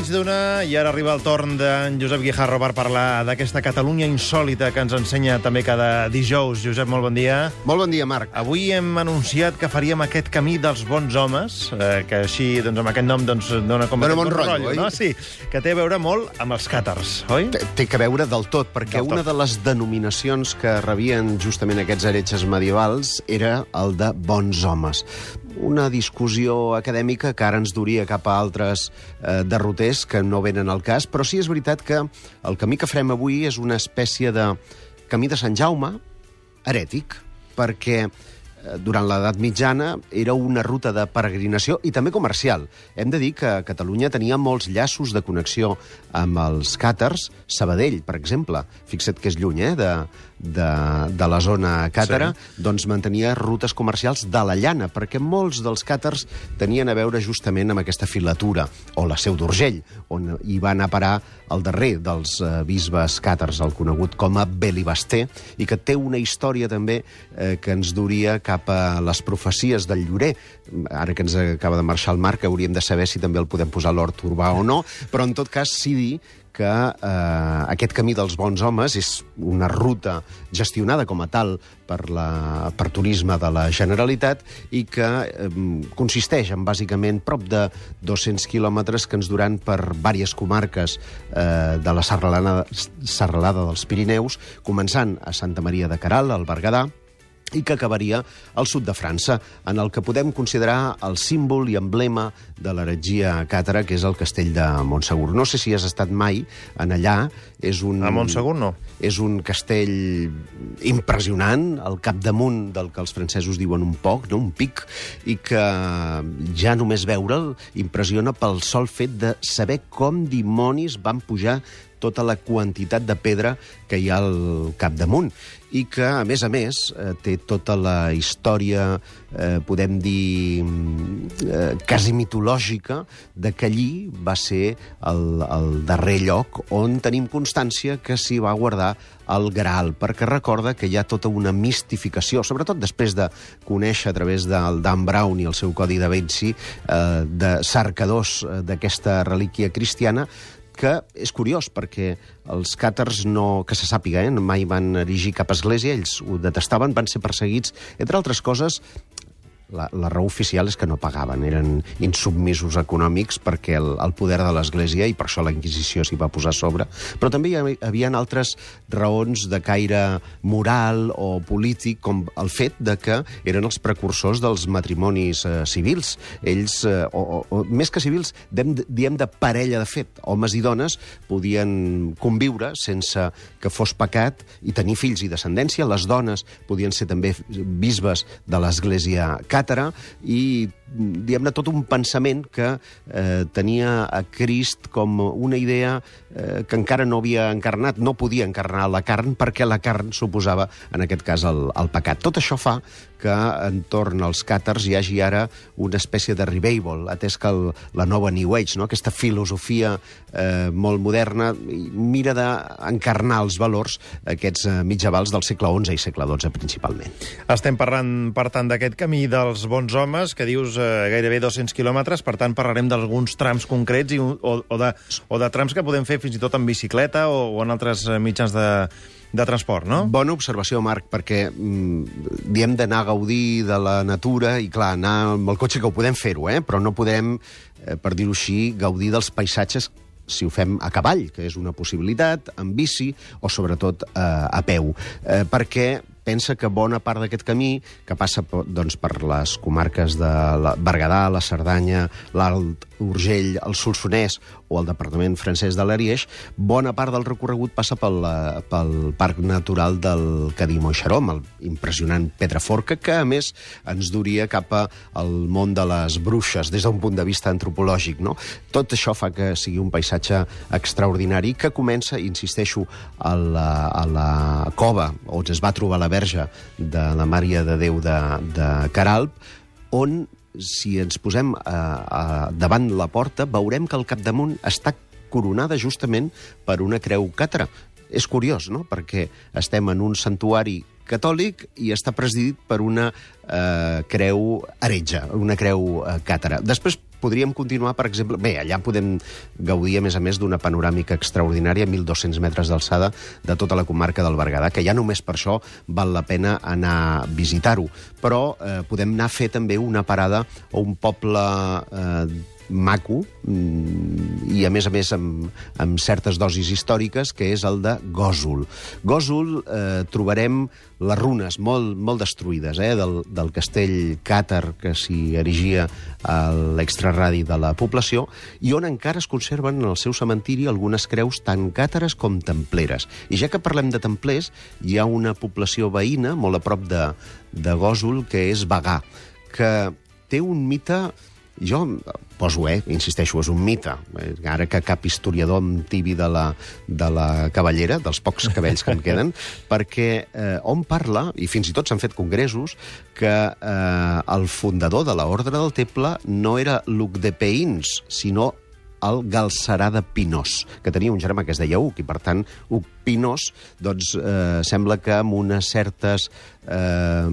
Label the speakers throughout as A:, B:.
A: mig d'una i ara arriba el torn d'en Josep Guijarro per parlar d'aquesta Catalunya insòlita que ens ensenya també cada dijous. Josep, molt bon dia.
B: Molt bon dia, Marc.
A: Avui hem anunciat que faríem aquest camí dels bons homes, eh, que així, doncs, amb aquest nom, doncs, dona com...
B: Dona bon rotllo, oi?
A: no? Sí, que té a veure molt amb els càtars, oi?
B: Té, té que veure del tot, perquè
A: Del tot.
B: una de les denominacions que rebien justament aquests heretges medievals era el de bons homes. Una discussió acadèmica que ara ens duria cap a altres eh, derroters que no venen al cas, però sí és veritat que el camí que farem avui és una espècie de camí de Sant Jaume herètic, perquè eh, durant l'edat mitjana era una ruta de peregrinació i també comercial. Hem de dir que Catalunya tenia molts llaços de connexió amb els càtars. Sabadell, per exemple, fixa't que és lluny eh, de, de, de la zona càtara, sí. doncs mantenia rutes comercials de la llana, perquè molts dels càtars tenien a veure justament amb aquesta filatura, o la Seu d'Urgell, on hi va anar a parar el darrer dels eh, bisbes càtars, el conegut com a Belibasté, i que té una història també eh, que ens duria cap a les profecies del Llorer. Ara que ens acaba de marxar el Marc, hauríem de saber si també el podem posar a l'hort urbà o no, però en tot cas sí dir que eh, aquest camí dels bons homes és una ruta gestionada com a tal per, la, per turisme de la Generalitat i que eh, consisteix en bàsicament prop de 200 quilòmetres que ens duran per diverses comarques eh, de la serralada, serralada dels Pirineus, començant a Santa Maria de Caral, al Berguedà, i que acabaria al sud de França, en el que podem considerar el símbol i emblema de l'heretgia càtara, que és el castell de Montsegur. No sé si has estat mai en allà. És un,
A: A Montsegur no.
B: És un castell impressionant, al capdamunt del que els francesos diuen un poc, no? un pic, i que ja només veure'l impressiona pel sol fet de saber com dimonis van pujar tota la quantitat de pedra que hi ha al capdamunt. I que, a més a més, eh, té tota la història, eh, podem dir, mm, eh, quasi mitològica, de que allí va ser el, el darrer lloc on tenim constància que s'hi va guardar el Graal, perquè recorda que hi ha tota una mistificació, sobretot després de conèixer a través del Dan Brown i el seu codi da Vinci, eh, de cercadors eh, d'aquesta relíquia cristiana, que és curiós perquè els càtars no, que se sàpiga, eh, mai van erigir cap església, ells ho detestaven, van ser perseguits, entre altres coses, la, la raó oficial és que no pagaven, eren insubmisos econòmics perquè el, el poder de l'Església, i per això la Inquisició s'hi va posar a sobre, però també hi havia altres raons de caire moral o polític, com el fet de que eren els precursors dels matrimonis eh, civils. Ells, eh, o, o, més que civils, diem, diem de parella de fet. Homes i dones podien conviure sense que fos pecat i tenir fills i descendència. Les dones podien ser també bisbes de l'Església càtara i diguem-ne, tot un pensament que eh, tenia a Crist com una idea eh, que encara no havia encarnat, no podia encarnar la carn perquè la carn suposava, en aquest cas, el, el pecat. Tot això fa que entorn als càtars hi hagi ara una espècie de revival, atès que el, la nova New Age, no? aquesta filosofia eh, molt moderna, mira d'encarnar els valors aquests eh, mitjavals del segle XI i segle XII principalment.
A: Estem parlant, per tant, d'aquest camí dels bons homes, que dius eh, gairebé 200 quilòmetres, per tant, parlarem d'alguns trams concrets i, o, o, de, o de trams que podem fer fins i tot en bicicleta o, o en altres eh, mitjans de, de transport, no?
B: Bona observació, Marc, perquè mm, diem d'anar a gaudir de la natura i, clar, anar amb el cotxe que ho podem fer-ho, eh? però no podem, eh, per dir-ho així, gaudir dels paisatges si ho fem a cavall, que és una possibilitat, en bici o, sobretot, eh, a peu. Eh, perquè pensa que bona part d'aquest camí, que passa doncs, per les comarques de la Berguedà, la Cerdanya, l'Alt Urgell, el Solsonès o el departament francès de l'Ariège, bona part del recorregut passa pel, eh, pel Parc Natural del Cadí-Moixeró, el impressionant Pedraforca, que a més ens duria cap al món de les bruixes, des d'un punt de vista antropològic. No? Tot això fa que sigui un paisatge extraordinari que comença, insisteixo, a la, a la cova on es va trobar la verge de la Mària de Déu de, de Caralp, on si ens posem a, a, davant la porta, veurem que el capdamunt està coronada justament per una creu càtara. És curiós, no?, perquè estem en un santuari catòlic i està presidit per una eh, creu heretja, una creu eh, càtara. Després podríem continuar, per exemple... Bé, allà podem gaudir, a més a més, d'una panoràmica extraordinària, 1.200 metres d'alçada, de tota la comarca del Berguedà, que ja només per això val la pena anar a visitar-ho. Però eh, podem anar a fer també una parada a un poble eh, maco mm, i, a més a més, amb, amb certes dosis històriques, que és el de Gòsol. Gòsol eh, trobarem les runes molt, molt destruïdes eh, del, del castell càtar que s'hi erigia a l'extraradi de la població i on encara es conserven en el seu cementiri algunes creus tant càtares com templeres. I ja que parlem de templers, hi ha una població veïna molt a prop de, de Gòsol que és Bagà, que té un mite jo poso, eh, insisteixo, és un mite. Ara que cap historiador amb tibi de la, de la cavallera, dels pocs cabells que em queden, perquè eh, on parla, i fins i tot s'han fet congressos, que eh, el fundador de l'Ordre del Teple no era Luc de Peïns, sinó el Galcerà de Pinós, que tenia un germà que es deia Uc, i per tant, Uc Pinós, doncs eh, sembla que amb unes certes eh,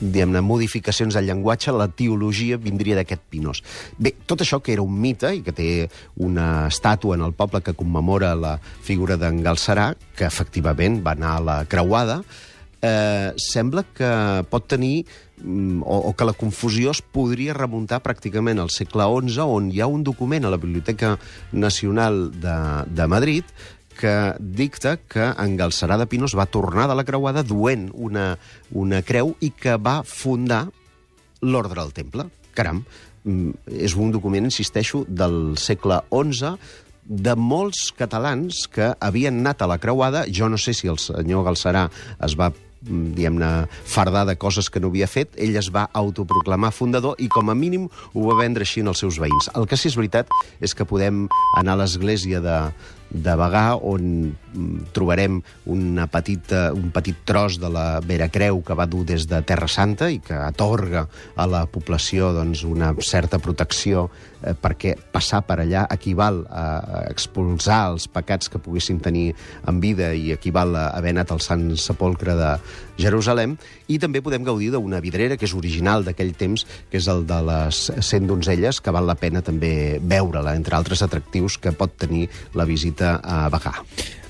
B: diguem-ne, modificacions del llenguatge, la teologia vindria d'aquest Pinós. Bé, tot això que era un mite i que té una estàtua en el poble que commemora la figura d'en Galcerà, que efectivament va anar a la creuada, eh, sembla que pot tenir mm, o, o que la confusió es podria remuntar pràcticament al segle XI, on hi ha un document a la Biblioteca Nacional de, de Madrid que dicta que en Galcerà de Pinos va tornar de la creuada duent una, una creu i que va fundar l'Ordre del Temple. Caram, mm, és un document, insisteixo, del segle XI, de molts catalans que havien anat a la creuada. Jo no sé si el senyor Galcerà es va diguem-ne, fardar de coses que no havia fet, ell es va autoproclamar fundador i com a mínim ho va vendre així als seus veïns. El que sí és veritat és que podem anar a l'església de, de Bagà, on mm, trobarem una petita, un petit tros de la Vera Creu que va dur des de Terra Santa i que atorga a la població doncs, una certa protecció eh, perquè passar per allà equival a expulsar els pecats que poguessin tenir en vida i equival a haver anat al Sant Sepolcre de Jerusalem, i també podem gaudir d'una vidrera que és original d'aquell temps, que és el de les 100 donzelles, que val la pena també veure-la, entre altres atractius que pot tenir la visita a Bagà.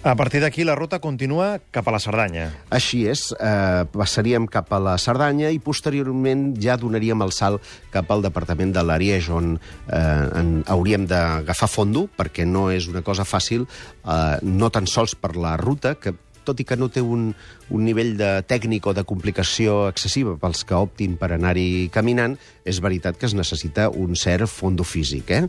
A: A partir d'aquí, la ruta continua cap a la Cerdanya.
B: Així és, eh, passaríem cap a la Cerdanya i posteriorment ja donaríem el salt cap al departament de l'Ariège, on eh, en, hauríem d'agafar fondo, perquè no és una cosa fàcil, eh, no tan sols per la ruta, que tot i que no té un, un nivell de tècnic o de complicació excessiva pels que optin per anar-hi caminant, és veritat que es necessita un cert fondo físic. Eh?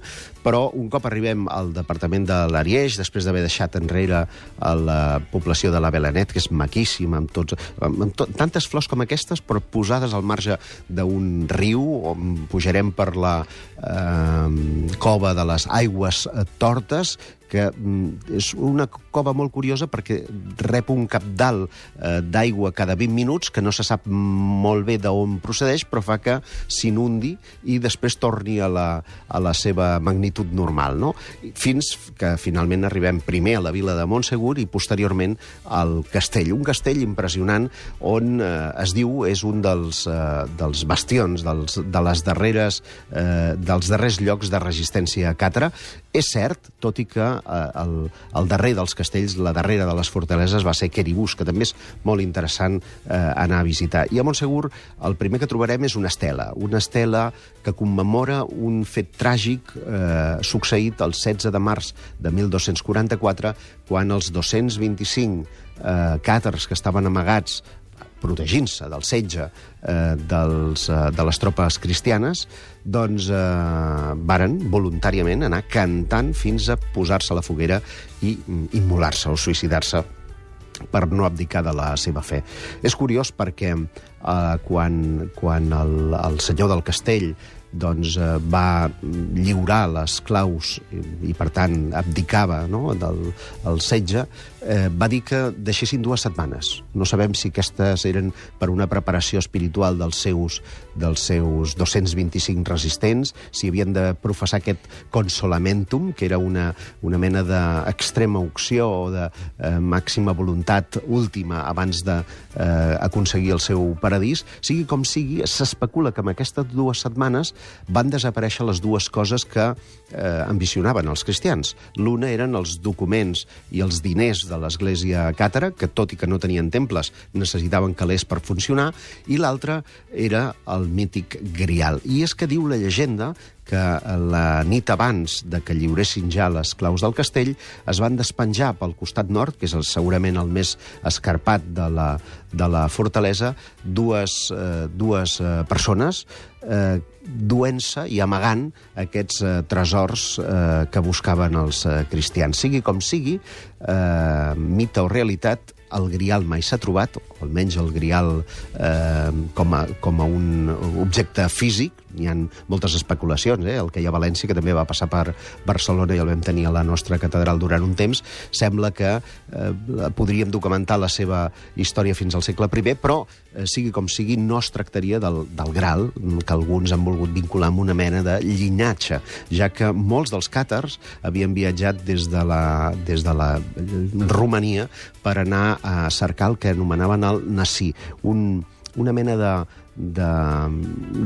B: Però un cop arribem al departament de l'Ariège, després d'haver deixat enrere la població de la Belanet, que és maquíssima, amb, tots, amb, amb to, tantes flors com aquestes, però posades al marge d'un riu, on pujarem per la eh, cova de les aigües eh, tortes, que mm, és una cova molt curiosa perquè rep un capdalt eh, d'aigua cada 20 minuts que no se sap molt bé d'on procedeix, però fa que s'inundi i després torni a la, a la seva magnitud normal, no? Fins que finalment arribem primer a la vila de Montsegur i posteriorment al castell. Un castell impressionant on eh, es diu és un dels, eh, dels bastions, dels, de les darreres, eh, dels darrers llocs de resistència a Càtera. És cert, tot i que el, el darrer dels castells, la darrera de les fortaleses, va ser Queribús, que també és molt interessant eh, anar a visitar. I a Montsegur el primer que trobarem és una estela, una estela que commemora un fet tràgic eh, succeït el 16 de març de 1244, quan els 225 eh, càters que estaven amagats protegint-se del setge eh, dels, eh, de les tropes cristianes, doncs eh, varen voluntàriament anar cantant fins a posar-se a la foguera i mm, immolar-se o suïcidar-se per no abdicar de la seva fe. És curiós perquè eh, quan, quan el, el senyor del castell doncs, eh, va lliurar les claus i, i per tant, abdicava no, del el setge, eh, va dir que deixessin dues setmanes. No sabem si aquestes eren per una preparació espiritual dels seus, dels seus 225 resistents, si havien de professar aquest consolamentum, que era una, una mena d'extrema opció o de eh, màxima voluntat última abans d'aconseguir eh, el seu paradís. Sigui com sigui, s'especula que en aquestes dues setmanes van desaparèixer les dues coses que eh, ambicionaven els cristians. L'una eren els documents i els diners de l'església càtara, que tot i que no tenien temples, necessitaven calés per funcionar, i l'altra era el mític grial. I és que diu la llegenda que la nit abans de que lliuressin ja les claus del castell es van despenjar pel costat nord, que és el, segurament el més escarpat de la, de la fortalesa, dues, eh, dues eh, persones eh, duent-se i amagant aquests eh, tresors eh, que buscaven els eh, cristians. Sigui com sigui, eh, mite o realitat, el grial mai s'ha trobat, o almenys el grial eh, com, a, com a un objecte físic, hi ha moltes especulacions, eh? el que hi ha a València, que també va passar per Barcelona i el vam tenir a la nostra catedral durant un temps, sembla que eh, podríem documentar la seva història fins al segle I, però, eh, sigui com sigui, no es tractaria del, del Graal, que alguns han volgut vincular amb una mena de llinatge, ja que molts dels càtars havien viatjat des de la, des de la Romania per anar a cercar el que anomenaven el Nací, un, una mena de, de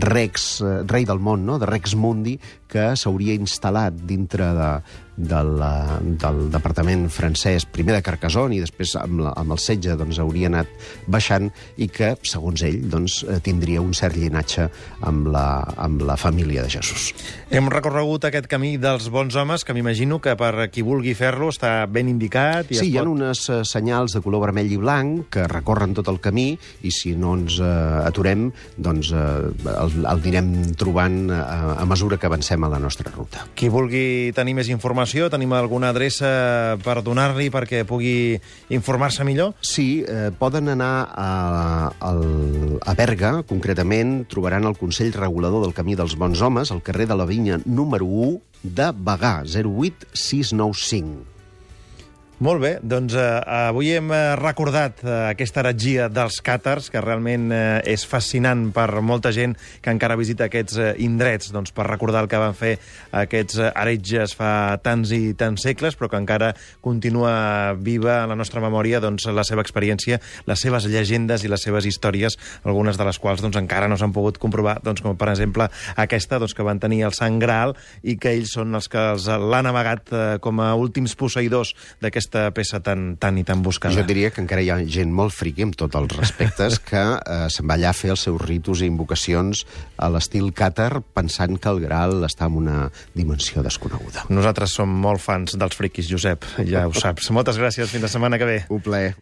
B: Rex, eh, rei del món, no? de Rex Mundi, que s'hauria instal·lat dintre de, de la, del departament francès, primer de Carcassonne i després amb, la, amb el setge doncs, hauria anat baixant i que, segons ell, doncs, eh, tindria un cert llinatge amb la, amb la família de Jesús.
A: Hem recorregut aquest camí dels bons homes, que m'imagino que per qui vulgui fer-lo està ben indicat.
B: I sí, hi ha pot... unes senyals de color vermell i blanc que recorren tot el camí i si no ens uh, aturem, doncs uh, el, el anirem trobant uh, a mesura que avancem a la nostra ruta.
A: Qui vulgui tenir més informació? Tenim alguna adreça per donar-li perquè pugui informar-se millor?
B: Sí, eh, poden anar a, a, a Berga, concretament, trobaran el Consell Regulador del Camí dels Bons Homes, al carrer de la Vinya número 1 de Bagà, 08695.
A: Molt bé, doncs eh, avui hem eh, recordat eh, aquesta heretgia dels càtars, que realment eh, és fascinant per molta gent que encara visita aquests eh, indrets, doncs per recordar el que van fer aquests eh, heretges fa tants i tants segles, però que encara continua viva en la nostra memòria doncs, la seva experiència, les seves llegendes i les seves històries, algunes de les quals doncs, encara no s'han pogut comprovar, doncs, com per exemple aquesta, doncs, que van tenir el Sant Graal i que ells són els que l'han amagat eh, com a últims posseïdors d'aquesta aquesta peça tan, tan i tan buscada?
B: Jo diria que encara hi ha gent molt friqui, amb tots els respectes, que eh, se'n va allà a fer els seus ritus i invocacions a l'estil càtar, pensant que el Graal està en una dimensió desconeguda.
A: Nosaltres som molt fans dels friquis, Josep, ja ho saps. Moltes gràcies, fins la setmana que ve.
B: Un plaer.